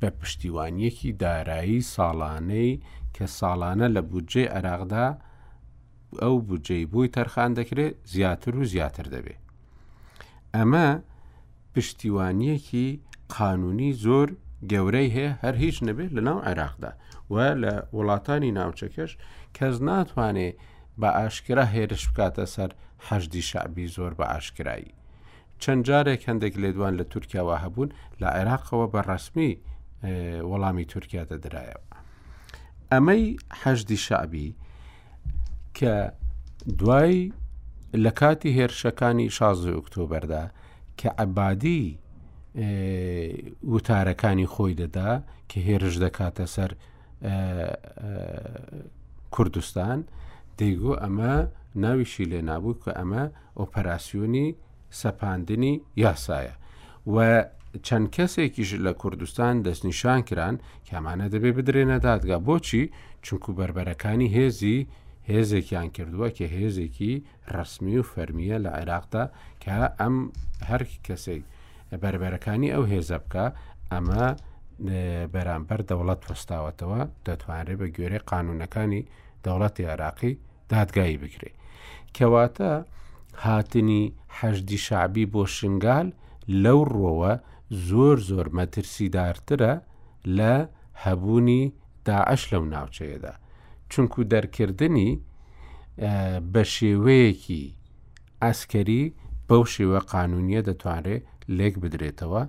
بە پشتیوانیەکی دارایی ساڵانەی کە ساڵانە لە بودجەی عێراقدا ئەو بودجەی بۆی تەرخان دەکرێت زیاتر و زیاتر دەبێت ئەمە پشتیوانیەکی قانونی زۆر گەورەی هەیە هەر هیچ نەبێت لە ناو عێراقدا و لە وڵاتانی ناوچەکەش کەس ناتوانێت بە ئاشکرا هێرش بکاتە سەر حەشدی شەعبی زۆر بە ئاشکرایی چەند جارێک هەندێک لێدوان لە تورکیاوە هەبوون لە عێراقەوە بە ڕسمی وەڵامی تورکیا دەدرایەوە ئەمەی حەشدی شەعبی کە دوای لە کاتی هێرشەکانی شازی ئۆکتۆبەردا کە عەبادی وتارەکانی خۆی دەدا کە هێرش دەکاتە سەر کوردستان دەیگو ئەمە ناویشی لێ نابوو کە ئەمە ئۆپەراسسیۆنی سەپاندنی یاسایە و چەند کەسێکیش لە کوردستان دەستنیشان کران کامانە دەبێ بدرێنە دادگا بۆچی چونکو بربەرەکانی هێزی هێزێکیان کردووە کە هێزێکی ڕەسمی و فەرمییە لە عێراقدا کە ئەم هەر کەسێک بەربەرەکانی ئەو هێزە بکە ئەمە بەرامبەر دەوڵەت وەستاوەتەوە دەتوانرێت بە گوێرە قانونەکانی دەوڵەتی عێراقی دادگایی بکرێ کەواتە هاتنی حەشدی شعبی بۆ شنگال لەو ڕۆوە زۆر زۆر مەترسیدارترە لە هەبوونی داعش لەو ناوچەیەدا چونکو دەرکردنی بە شێوەیەکی ئەسکەری بەو شێوە قانونیە دەتوانرێت لێک بدرێتەوە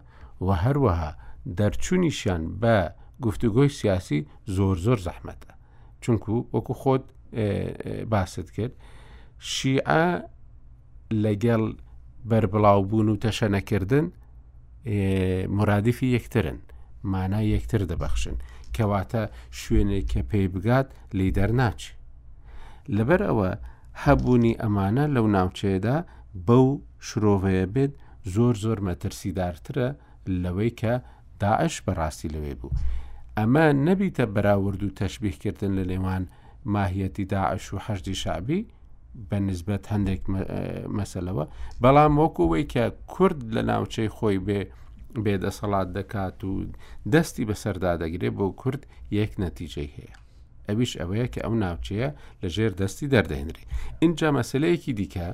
و هەروەها دەرچوونیشیان بە گفتوگۆی سیاسی زۆر زۆر زەحمەتە چونکو وەکو خۆت باست کرد شیعە لەگەڵ بەربڵاوبوون و تەشەنەکردن مرادفی یەکترن مانا یەکتر دەبەخشن کەواتە شوێنێک کە پێی بگات لی دەرناچ لەبەر ئەوە هەبوونی ئەمانە لەو ناوچەیەدا بەو شرۆڤەیە بێت زۆر زۆر مەترسیدارترە لەوەی کە داعش بەڕاستی لەوێ بوو ئەمە نەبیتە بەراورد و تەشببیهکردن لە نێوان ماهیەتی داعش و حەشدی شعبی بە نسبەت هەندێک مەسلەوە بەڵام وەکوەوەی کە کورد لە ناوچەی خۆی بێ بێدەسەڵات دەکات و دەستی بەسەردا دەگرێت بۆ کورد یەک نەتیجەی هەیە ئەویش ئەوەیە کە ئەو ناوچەیە لە ژێر دەستی دەردەێنرێ اینجا مەسلەیەکی دیکە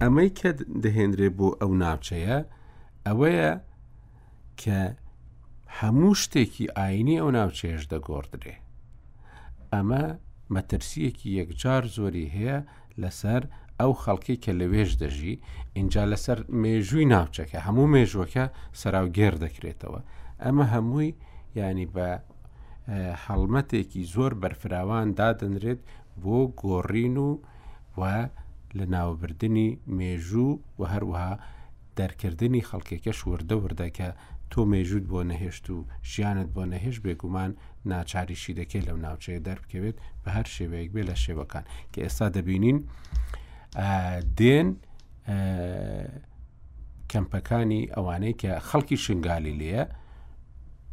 ئەمەی کە دەهێنرێ بۆ ئەو ناوچەیە ئەوەیە کە هەموو شتێکی ئاینی ئەو ناوچەیەش دەگۆڕدرێ ئەمە مەترسیەکی یەکجار زۆری هەیە لەسەر ئەو خەڵکی کە لەوێش دەژی اینجا لەسەر مێژووی ناوچەکە هەموو مێژووەکە سەراوگێر دەکرێتەوە ئەمە هەمووی ینی بە هەڵمەتێکی زۆر بەرفراوان دادەنرێت بۆ گۆڕین و و لە ناوبردنی مێژوو و هەروەها دەرکردنی خەڵکێکەش وردە وردە کە تۆ مێژووت بۆ نەهێشت و ژیانت بۆ نەهێش بێگومان ناچاریشی دەکەێت لەو ناوچەیە دەربکەوێت بە هەر شێوەیەک بێ لە شێوەکان کە ئێستا دەبینین دێن کەمپەکانی ئەوانەی کە خەڵکی شنگالی لێە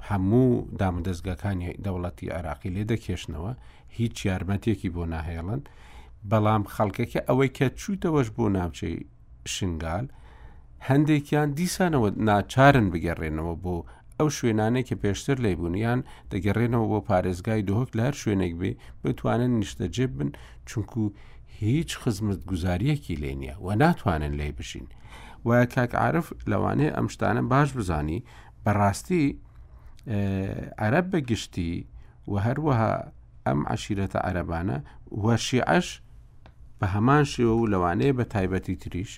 هەموو دامودەستگەکانی دەوڵەتی عێراقی لێ دەکێشنەوە هیچ یارمەتێکی بۆ ناهێڵن بەڵام خەڵکەکە ئەوەی کە چووتەوەش بۆ ناوچەی شنگال، هەندێکیان دیسانەوە ناچارن بگەڕێنەوە بۆ ئەو شوێنانەی کە پێشتر لێ بوون یان دەگەڕێنەوە بۆ پارێزگای دهۆک لە هەر شوێنێک بێ بتوانن نیشتەجێ بن چونکو هیچ خزمەت گوزاریەکی لێ نییە و ناتوانن لێ بژین و کاک عرف لەوانەیە ئەم شتانە باش بزانی بەڕاستی عرب بە گشتی وە هەروەها ئەم عەشیرەتە عەرەبانە و شیعەش بە هەمان شێوە و لەوانەیە بە تایبەتی تریش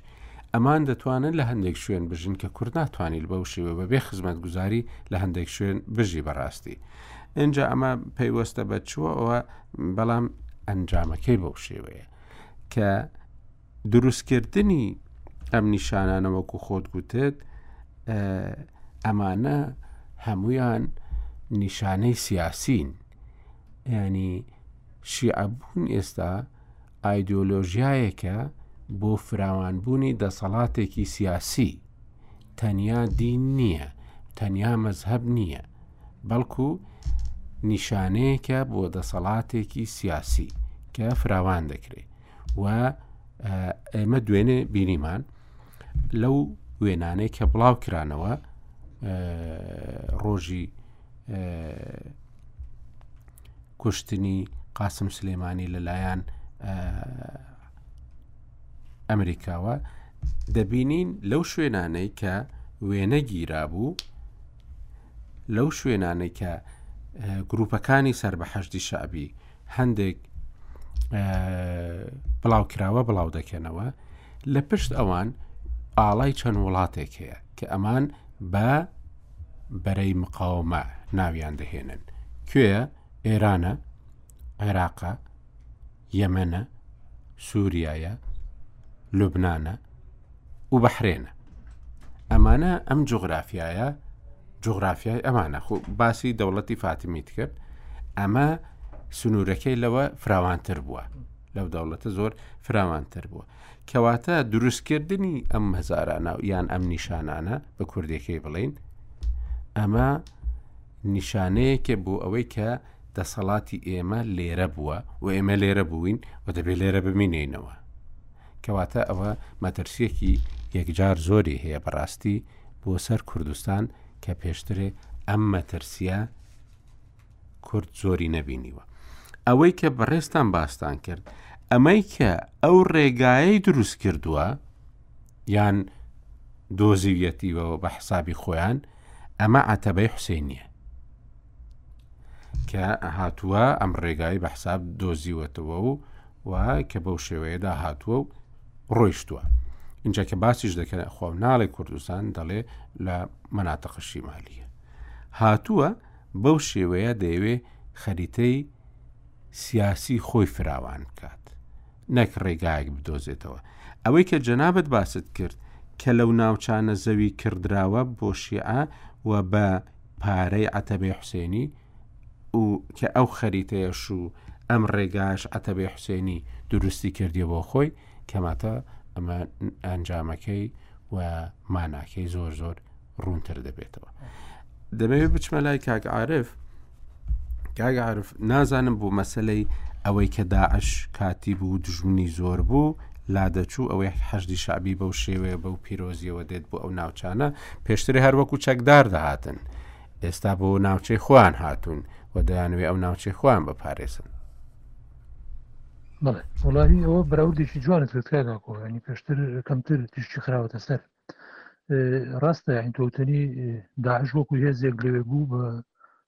ئەمان دەتوانن لە هەندێک شوێن بژین کە کورد ناتوانیت بەو شێوە بەبێ خزمەت گوزاری لە هەندێک شوێن بژی بەڕاستی اینجا ئەمە پەیوەستە بە چووەوە بەڵام ئەنجامەکەی بەو شێوەیە کە دروستکردنی ئەم نیشانانە وەکو خۆت گوتت ئەمانە هەمویان نیشانەی سیاسین ینی شیعبوون ئێستا ئایدۆلۆژیایەکە بۆ فراوانبوونی دەسەڵاتێکی سیاسی تەنیا دین نییە تەنیا مەذهب نییە بەڵکو نیشانەیەکە بۆ دەسەڵاتێکی سیاسی کە فراوان دەکرێت و ئێمە دوێنێ بینیمان لەو وێنانەی کە بڵاو کرانەوە ڕۆژی کوشتنی قاسم سلێمانی لەلایەن ئەمریکاوە دەبینین لەو شوێنانەی کە وێنە گیرا بوو لەو شوێنانەی کە گروپەکانی سەر بە حەشتی شعبی هەندێک بڵاوکراوە بڵاو دەکەنەوە لە پشت ئەوان ئاڵای چەند وڵاتێک هەیە کە ئەمان بە بەرەی مقاومە ناویان دەهێنن کوێ ئێرانە عێراقە یەمەە سووریایە لوبناە و بەحرێنە ئەمانە ئەم جغرافایە جغرافیای ئەمانە خۆ باسی دەوڵەتی فاتمیت کرد ئەمە سنوورەکەی لەوە فراوانتر بووە لەو دەوڵەتە زۆر فراوانتر بووە کەواتە دروستکردنی ئەم هەزارانە یان ئەم نیشانانە بە کوردێکی بڵین ئەمە نیشانەیەکێ بۆ ئەوەی کە دەسەڵاتی ئێمە لێرە بووە و ئێمە لێرە بووین و دەبێت لێرە بمینینەوە کەواتە ئەوە مەترسیەکی یەکجار زۆری هەیە بەڕاستی بۆ سەر کوردستان کە پێشترێ ئەم مەترسیە کورد زۆری نەبینیوە ئەوەی کە بەڕێستان باستان کرد ئەمەی کە ئەو ڕێگایەی دروست کردووە یان دۆزیویەتیەوە بە حسابی خۆیان ئەمە عتەبەی حوسێنە کە هاتووە ئەم ڕێگای بە حساب دۆزیوەتەوە و و کە بەو شێوەیەدا هاتووە و ڕۆیشتووە اینجا کە باسیش دەکەن خۆ ناڵێ کوردستان دەڵێ لە مەناتەقە شیمالیە هاتووە بەو شێوەیە دەیەوێ خەریتەی سیاسی خۆی فراوان بکات نەک ڕێگایەک بدۆزێتەوە ئەوەی کە جەنابەت باست کرد کە لەو ناوچانە زەوی کردراوە بۆ شیعە و بە پارەی عەتەبەی حوسێنی و کە ئەو خەریتەیەش و ئەم ڕێگاش عەتەبەی حوسێنی دروستی کردی بۆ خۆی کەماتە ئەمە ئەنجامەکەی و ماناکەی زۆر زۆر ڕوونتر دەبێتەوە دەمەوێت بچمە لای کاکعاعرف کاگەعاعرف نازانم بۆ مەسلەی ئەوەی کە داعش کاتی بوو دژمنی زۆر بوو لا دەچوو ئەوەی حەشدی شعبی بەو شێوەیە بەو پیرۆزیەوە دێت بۆ ئەو ناوچانە پێشتر هەر وەکو چەکدار دەهاتن ئێستا بۆ ناوچەی خۆیان هاتوون و دەیانوێ ئەو ناوچەی خۆیان بەپارێزن بڵێ وڵاوی ئەوە بەراوردێکی جوانت کرکراگاکۆ ینی پێشتر کەمتر تیشتی خراوەتە سەر ڕاستە یاین تۆتەنی داعش وەکو هێزێک لەوێ بوو بە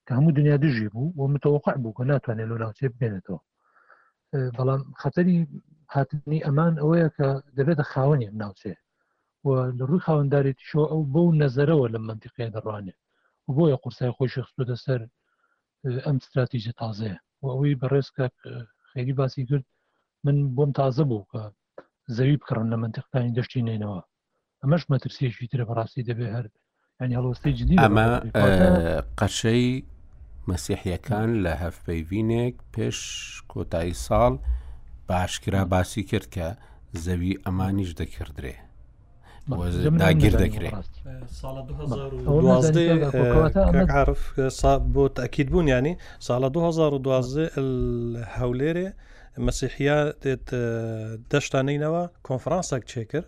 کە هەموو دنیا دژی بوو و متەوەقع بوو کە ناتوانێت لە ناوچێ بێنێتەوە بەڵام خەتەری هاتنی ئەمان ئەوەیە کە دەبێتە خاوەنی ناوچێ و لە ڕووی خاوەندارێتیشەوە ئەو بەو نەزەرەوە لە منتیقەیە دەڕوانێت و بۆیە قورسای خۆی شخصوتە سەر ئەم استراتیژە تازەیە و ئەوەی بەڕێز کە خێری باسی کرد من بۆم تازە بوو کە زەوی بکڕن لە منتیقەکانی دەشتی نێنەوە ئەمەش مەترسیەکی ترە بەڕاستی دەبێ هەر ئەمە قەشەی مەسیحیەکان لە هەفپەیڤینێک پێش کۆتایی ساڵ باشکرا باسی کرد کە زەوی ئەمانیش دەکردرێ داگیر دەکرێت بۆ تاکیید بوون ینی ساڵە 2012 هەولێرێ مەسیحیا دێت دەشتانینەوە کۆنفرانسەک چێکرد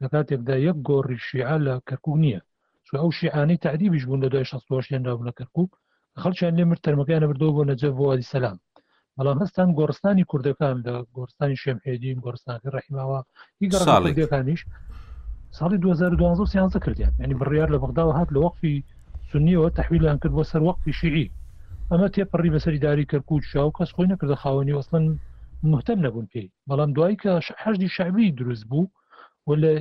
لە کاتێکدا یەک گۆڕی شیعە لە کەرکوک نییە، چ ئەو شیعانەی تەعدیبیش بوون لە دوای شەست و هەشت هێنرابوونە کەرکوک کە خەڵکیان لێ مرد تەرمەکەیان نەبردەوە بۆ نەجەف بۆ وادی سەلام، بەڵام هەستان گۆڕستانی کوردەکان لە گۆڕستانی شێمحێدین، گۆڕستانەکەی ڕەحیماوا، هی گەڕەکە ساڵێک. کوردیەکانیش ساڵی 2012 و 13 کردیان یعنی بڕیار لە بەغداوە هات لە وەقفی سنیەوە تەحویلیان کرد بۆ سەر وەقفی شیعی ئەمە تێپەڕی بەسەر ئیدارەی کەرکوک شا و کەس خۆی نەکردە خاوەنی و ئەسڵەن مهتەم نەبوون پێی بەڵام دوای کە حەشدی شعبی دروست بوو و لە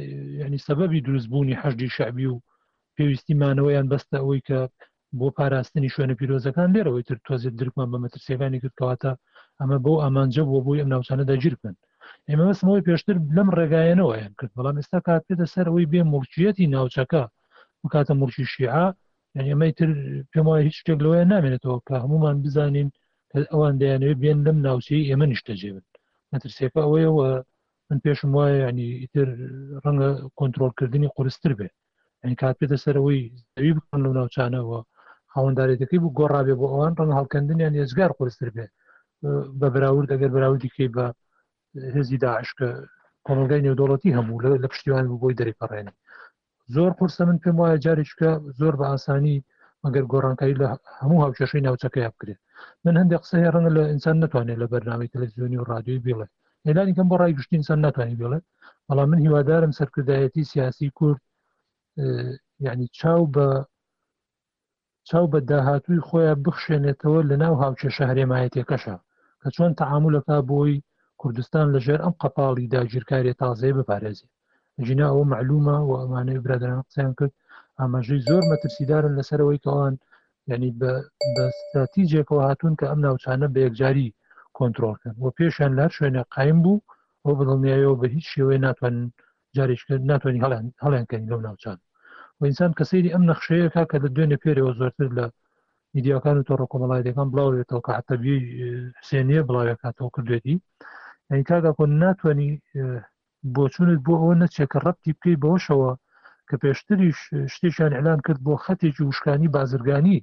ینی سەبەبی دروست بوونی حەشدی شعبی و پێویستی مانەوەیان بەستە ئەوەی کە بۆ پاراستنی شوێنە پیرۆزەکان لێرەوەی تر تۆزێت درکمان بە مەترسیەکانی کردکەواتە ئەمە بۆ ئامانجە بووە بۆی ئەم ناوچانە داگیر بکەن ئێمە بەسمەوەی پێشتر لەم ڕێگایەنەوەیان کرد بەڵام ئێستا کاتێتە سەر ئەوەی بێ مڵکیەتی ناوچەکە بکاتە مڵکی شیعە یعنی ئەمەی تر پێم وایە هیچ شتێک لەوەیە نامێنێتەوە کە هەمومان بزانین کە ئەوان دەیانەوێت بێن لەم ناوچەی ئێمە نیشتەجێ بن مەترسیەکە ئەوەیەوە من پێشم وایە ینی ئیتر ڕەنگە کۆنتترۆلکردنی قرستر بێ ئەنی کات پێتە سەرەوەی زەوی بکەن لەو ناوچانەوە خاوەنددارێتەکەی بوو گۆڕابێ بۆ ئەوان ڕەنگ هەڵکەندنیان ێزگار قرستر بێ بە بەراورد ئەگەر بەراودیکەی بە هێزی داعشکە کۆمەلگای نێودوڵەتی هەموو لە پشتیوان بۆی دەریپەڕێنی زۆر قورسە من پێم وایە جارێککە زۆر بە ئاسانی مەگەر گۆڕانکاری لە هەموو هاوکێشەی ناوچەکەی بکرێت من هەندێک قسە هەیە ڕەنگە لە ئینسان نتوانێت لە بەرنامی تەلەزیۆنی و ڕادیۆی بیڵێ هێلانی کەم بۆ ڕای گشتی ئینسان ناتوانانی بڵێ بەڵام من هیوادارم سەرکردایەتی سیاسی کورد یعنی چاو بە چاو بە داهاتووی خۆیان بخشێنێتەوە لە ناو هاوکێشە هەرێمایەتیەکەشا کە چۆن تەعامول ئەکا بۆی کوردستان لە ژێر ئەم قەپاڵی داگیرکاریە تازەیە بپارێزێ جینا ئەوە معلومە و ئەمانەی برادران قسەیان کرد ئاماژەی زۆر مەترسیدارن لەسەرەوەی کەوان ینی بە ستراتیجێکەوە هاتوون کە ئەم ناوچانە بە یەکجاری کۆنتترۆلکەن و پێشیان لەر شوێنە قایم بوو ئەو بەدڵنیایەوە بە هیچ شێوەیە ناتوانن جارێک ناتوانین هەڵیان هەڵیان کەین لەو ناوچان وئینسان کە سەیری ئەم نەخشەیەکە کە لە دوێنێ پێرەوە زۆرتر لە میدیاکان و تۆڕە کۆمەڵایەکان بڵاوێتەوە کە حتەبی حسێنە بڵاوێکاتەوە کردێتی یعنی کاگا کۆن ناتوانانی بۆچونت بۆ ئەوە نەچێت کە ڕەتی بکەی بەوەشەوە کە پێشتریش شتێکیان ئەلان کرد بۆ خەتێکی وشکانی بازرگانی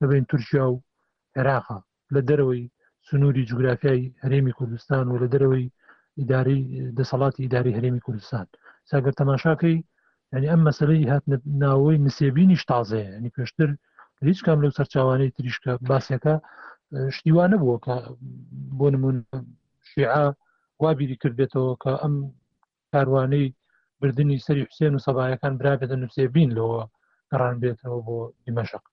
لەبین تورکیا و عێراقا لە دەرەوەی سنووری جوگرافیای هەرێمی کوردستان و لە دەرەوەی ئیداری دەسەڵاتی ئیداری هەرێمی کوردستان ساگەر تەماشاکەی ینی ئەم مەسلەی هات ناوەی نسێبینیش تازەیە ینی پێشتر هیچ کام لەو سەرچاوانەی تریشکە باسەکە شتیوانە بووە کە بۆ نمون شیعە وابیری کردێتەوە کە ئەم کاروانەی بردنی سەری حوسێن و سەبایەکان برابێتە نووسێبین لەوە گەڕان بێتەوە بۆ دیمەشق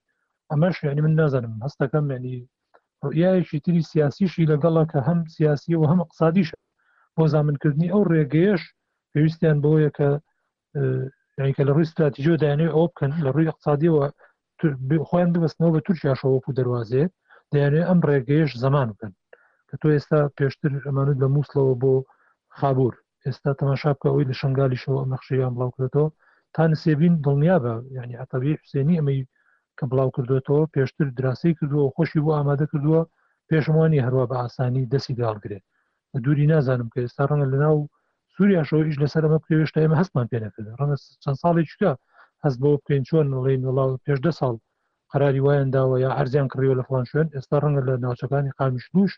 ئەمەش یعنی من نازانم هەستەکەم ینی ڕوئایەکی تری سیاسیشی لەگەڵە کە هەم سیاسی و هەم اقتصادیش بۆ زامنکردنی ئەو ڕێگەیەش پێویستیان بۆیە کە ینیکە لە ڕووی استراتیژۆ دایانەوە ئەو بکەن لە ڕووی اقتصادیەوە خۆیان ببستنەوە بە تورکیاشەوە وەکو دەواازێت دەیانێ ئەم ڕێگەیش زەمان بکەن کە تۆ ئێستا پێشتر ئەمانت لە مووسڵەوە بۆ خابور ئێستا تەماشا بکە ئەوی لە شنگالیشەوە ئەم نەخشەیان بڵاوکرێتەوە تا نسێبین دڵنیا بە یعنی عتەبی حوسێنی ئەمەی کە بڵاو کردوێتەوە پێشتر دراسی کردووە خۆشی بۆ ئامادە کردووە پێشمانی هەروە بە ئاسانی دەستی داڵگرێت بە دووری نازانم کە ئێستا ڕەنگە لە ناو سووریاشەوە ئیش لەسەر ئەمە بکەوێت تا ئێمە هەستمان پێ نەکرد ڕەنگە چەند ساڵی چکە هەست بەوە بکەین چۆن نڵین وڵاو پێش دە ساڵ قراری وایان داوە یا ئەرزیان کڕیوە لە فلان شوێن ئێستا ڕەنگە لە ناوچەکانی قامیش دوش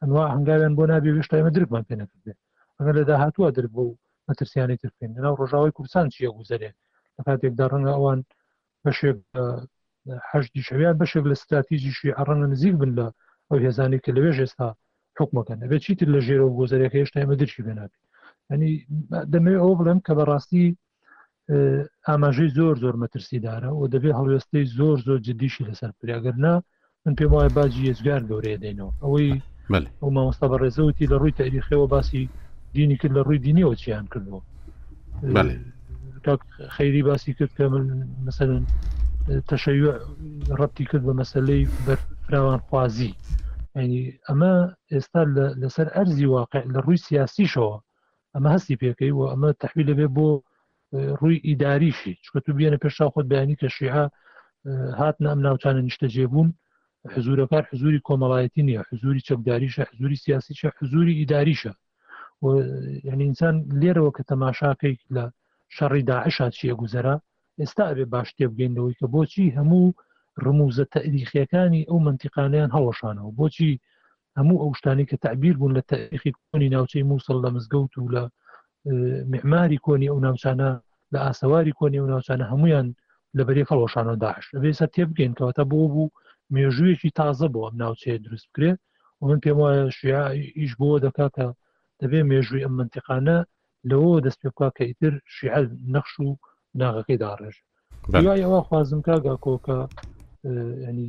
ئەنوا هەنگاویان بۆ نابێ وێشتا ئمە درکمان پێ نەکردێ ئەگەر لە داهاتوە درک بۆ مەترسیانی ترکەین لەناو ڕۆژاوای کوردستان چیە گوزارێ لە کاتێکدا ڕەنگە ئەوان بەشێک حەشدی شەویان بەشێک لە ستراتیزی شیعە ڕەنگە نزیک بن لە ئەو هێزانێک کە لەوێ ێستا حکومەکەن ئەبێت چیتر لە ژێرە و گۆزەرەکە هێشتا ئمە درچی بێنابێت ینی دەمەوێت ئەو بڵێم کە بەڕاستی ئاماژەی زۆر زۆر مەترسیدارە و دەبێت هەڵوێستەی زۆر زۆر جددیشی لەسەر پرێگەرنا من پێم وایە باجی یەجگار گەورەیە دێنەوە ئەوەی ئەو مامۆستا بە ڕێزەوتی لە ڕووی تاریخەوە باسی دینی کرد لە ڕووی دینیەوە چیان کردووە خەیری باسی کرد کە من مثلەن تەشەی ڕەتی کرد بە مەسلەی بەرفراوان خوازی ینی ئەمە ئێستا لەسەر ئەرزی واقع لە ڕووی سیاسیشەوە ئەمە هەستی پێکەی و ئەمە تحویل لەبێ بۆ ڕووی ئیداریشی چکە تو بێنە پێش چاو خۆت بەیانی کە شیعە هات نام ناوچانە نیشتەجێ بوون حزورەکار حزوری کۆمەڵایەتی نیە حزوری چەکداریشە حزوری سیاسیشە حزوری ئیداریشە یعنی ئینسان لێرەوە کە تەماشاکەیت لە شەڕی داعشا چیە گوزەرا ئێستا ئەبێ باش تێبگەین لەوەی کە بۆچی هەموو ڕموزە تەریخیەکانی ئەو منتیقانیان هەڵەشانەوە بۆچی هەموو ئەو شتانی کە تعبیر بوون لە تاریخی کۆنی ناوچەی مووسڵ لە مزگەوت و لە معماری کۆنی ئەو ناوچانە لە ئاسەواری کۆنی و ناوچانە هەمویان لە بەرێ هەڵۆشانە داعش ئەبێسە تێ بگەین کەواتە بۆ بوو مێژوویەکی تازە بۆ ئەم ناوچەیە دروست بکرێ و من پێم وایە شیع ئیش بۆ دەکات کە دەبێ مێژووی ئەم منتیقانە لەوە دەست پێ بکات کە ئیتر شیعل نەخش و ناغەکەی داڕێژ دوای ئەوە خوازم کاگا کۆکە ینی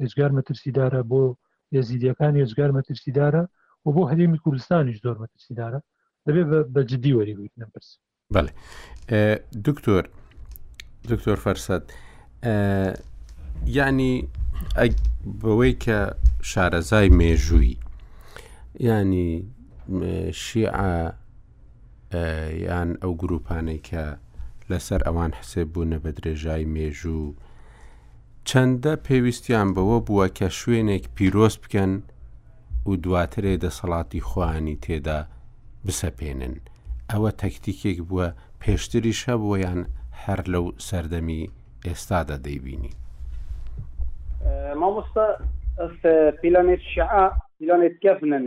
ئێجگار مەترسیدارە بۆ ئێزیدیەکان ئێجگار مەترسیدارە و بۆ هەرێمی کوردستانیش زۆر مەترسیدارە دەبێ بە جددی وەری بگرنم پرس بەێ دکتۆر دکتۆر فەرسەد یعنی بەوەی کە شارەزای مێژووی ینی شیعە یان ئەو گروپانەی کە لەسەر ئەوان حسێب بوونە بە درێژای مێژوو چەندە پێویستیان بەوە بووە کە شوێنێک پیرۆز بکەن و دواترێ دەسەڵاتی خوانی تێدا بسەپێنن ئەوە تەکتیکێک بووە پێشتری شەبوویان هەر لەو سەردەمی ئێستادا دەیبینی مامۆستا پیلانێت شعا پیلانێت گەفنن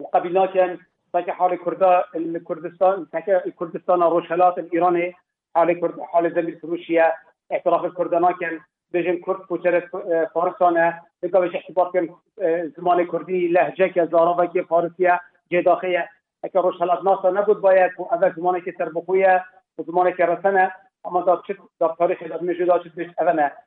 و قەبیل ناکەن تاکە حاڵی کوردا ال کوردستان تاکە ال کوردستانا ڕۆژهەلات ال ئیرانێ حاڵی کورد حاڵی زەمیل فروشیە اعتراف ال کوردا ناکەن بێژن کورد کوچەرە فارسانە لەگەڵش احتباط کەن زمانێ کوردی لەهجە کە زاراوە کێ فارسیە جێداخەیە ئەکە ڕۆژهەلات ناسا نەبود باید بۆ ئەڤە زمانێکی سەربەخۆیە و زمانێکی ڕەسەنە ئەمە دا چت دا تاریخی دا مێژوو دا چت بێژ ئەڤەنە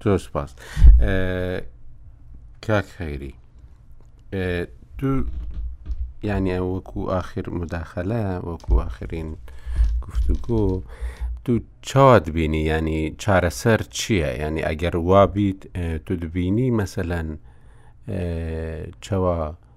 تۆ سپاس کاک خەیری تو یعنی وەکو ئاخر مداخلە وەکو ئاخرین گفتوگۆ تو چاوات بینی ینی چارەسەر چییە؟ ینی ئەگەر وابیت تو دبینی مەسەەن چاوە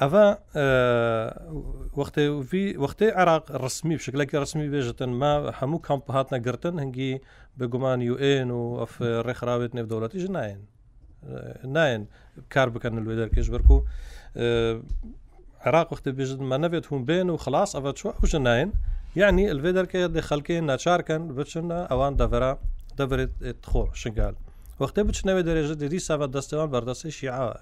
ئەە وەختەی عراق ڕسمی شکلەکی ڕسمی بێژتن ما هەموو کەمپ هاتنە گرتن هەنگی بگومان یوئێن و ئەف ڕێکخراوێت نێودەوڵەتیش نایەن نایەن کار بکەن لێ دەرکێش بەرک و عراق وەختی بێژت مە نەبێت هوم بێن و خلاص ئەە چوە حوژە نایەن یعنی ئەلێ دەرکە دە خەلکێ ناچارکەن بچنە ئەوان دەڤرا دەبرێت خۆ شنگال وەختە بچنەوە دەێژە دەدی ساە دەستەوان بەردەستی شیعە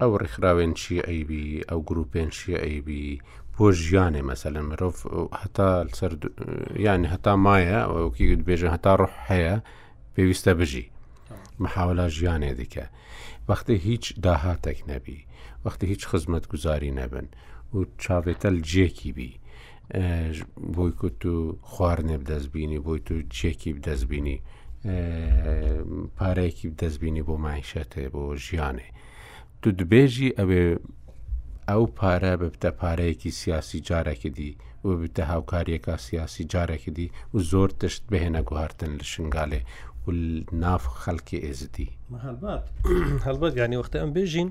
ئەو ڕێکخراوێن چی ئەیبی ئەو گروپێن چی ئەیبی بۆ ژیانێ مەسەلەن مرۆڤ هەتا سەر یان هەتا مایە ئەوکی بێژە هەتا ڕح هەیە پێویستە بژی محاولا ژیانێ دیکە وەختێ هیچ داهاتێک نەبی وەختێ هیچ خزمەت گوزاری نەبن و چاوێتەل جێکی بی بۆی کوت و خواردنێ بدەستبینی بۆی تو چێکی بدەستبینی پارەیەکی بدەستبینی بۆ مایشەتێ بۆ ژیانێ تو دبێژی ئەوێ ئەو پارە ببتە پارەیەکی سیاسی جارێکی دی و بتە هاوکاریەکە سیاسی جارێکی دی و زۆر تشت بهێنە گوهارتن لە شنگالێ و ناف خەڵکی ئێزدی هەڵبەت گانی وەختە ئەم بێژین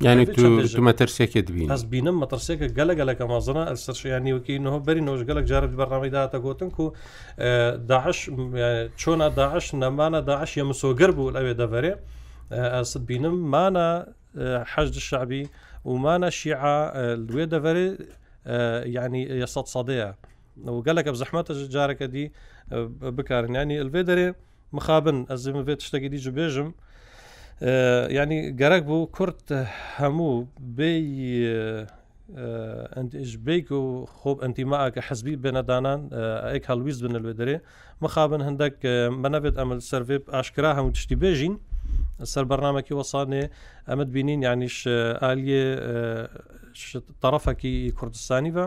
یانی تو مەترسێکی دبین ئەس بینم مەترسێکە گەلە گەلەکە مازنە سەرشیانی وکینەوە بەری نۆش گەلک جارە بەڕنامی داهاتە گوتن و داعش چۆنا داعش نەمانە داعش یە مسۆگەر بوو ئەوێ دەڤەرێ ئەس بینم مانە حەجد شعبی ومانە شیعە لێ دەڤەرێ یعنی یە سەد سەدەیە و گەلەکە زەحمەتە جارەکە دی بکارنیانی ئەلێ دەرێ مخابن ئەزێ من بێت شتەکە دیجو بێژم ینی گەرەک بوو کورت هەموو بێ ئەندش بیک و خۆب ئەنتیماکە حەزبی بێنەدانان ئەک هەڵویست بنە لێ دەرێ مخابن هەندێک بە نەبێت ئەمل سەرێ ئاشکرا هەموو تشتی بێژین سەر بەرنمەکی وەسانێ ئەمەد بینین یانیش ئالیێ طرفەکی کوردستانی بە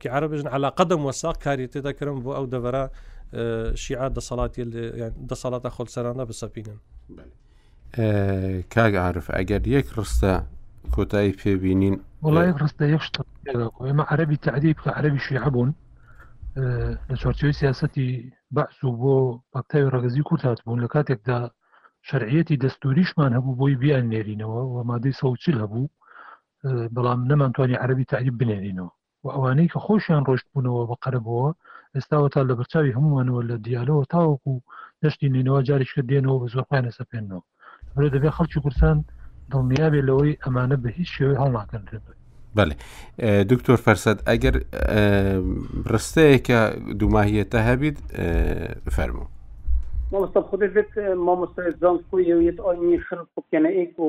کە عربژن علا قدم وەساق کاری تێدا کرم بۆ ئەو دەبەرە شیعە دەسەڵاتی دەسەڵاتە خۆلسەرانە بسەپینن کاگ عرف ئەگەر یەک ڕستە کۆتایی پێبینین وڵای ڕستە یەشت ئێمە عەربی تعدی بکە عەربی شیعە بوون لە چۆرچەوەی سیاستی بەعس و بۆ پاکتاوی ڕگەزی کورت هاتبوون لە کاتێکدا شەرعەتی دەستوریشمان هەبوو بۆی بیان نێرینەوە و مادەی سەوچل هەبوو بەڵام نەمانتوانی عربی تعریب بنێرینەوە و ئەوانەی کە خۆشیان ڕۆشتبوونەوە بە قەرەبەوە ئێستاوە تا لە بەرچاوی هەمووانەوە لە دیالەوە تاوەکو دەشتی نینەوە جارێککە دێنەوە بە زۆر خۆیانە سەپێنەوە لەبرە دەبێ خەڵکی کوردستان دڵنیابێ لەوەی ئەمانە بە هیچ شێوەی هەڵناکەنرێن بەێ دکتۆر فەرسەد ئەگەر ڕستەیەکە دوماهیەتە هەبیت فەرمو مامۆستا خودێت مامۆستا جان خۆی یەویت ئەنی خل بکەنە ئیک و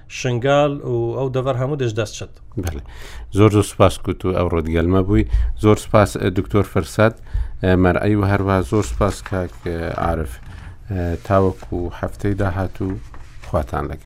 شنگال و ئەو دەڤەر هەموو دەش دەست شت زۆر زۆر سپاس کوت و ئەو ڕۆدگەلمە بووی زۆر سپاس دکتۆر فرسەت مەرعی و هەروە زۆر سپاس کاک عاعرف تاوەکو و هەفتەی داهاتوو خواتان لەگە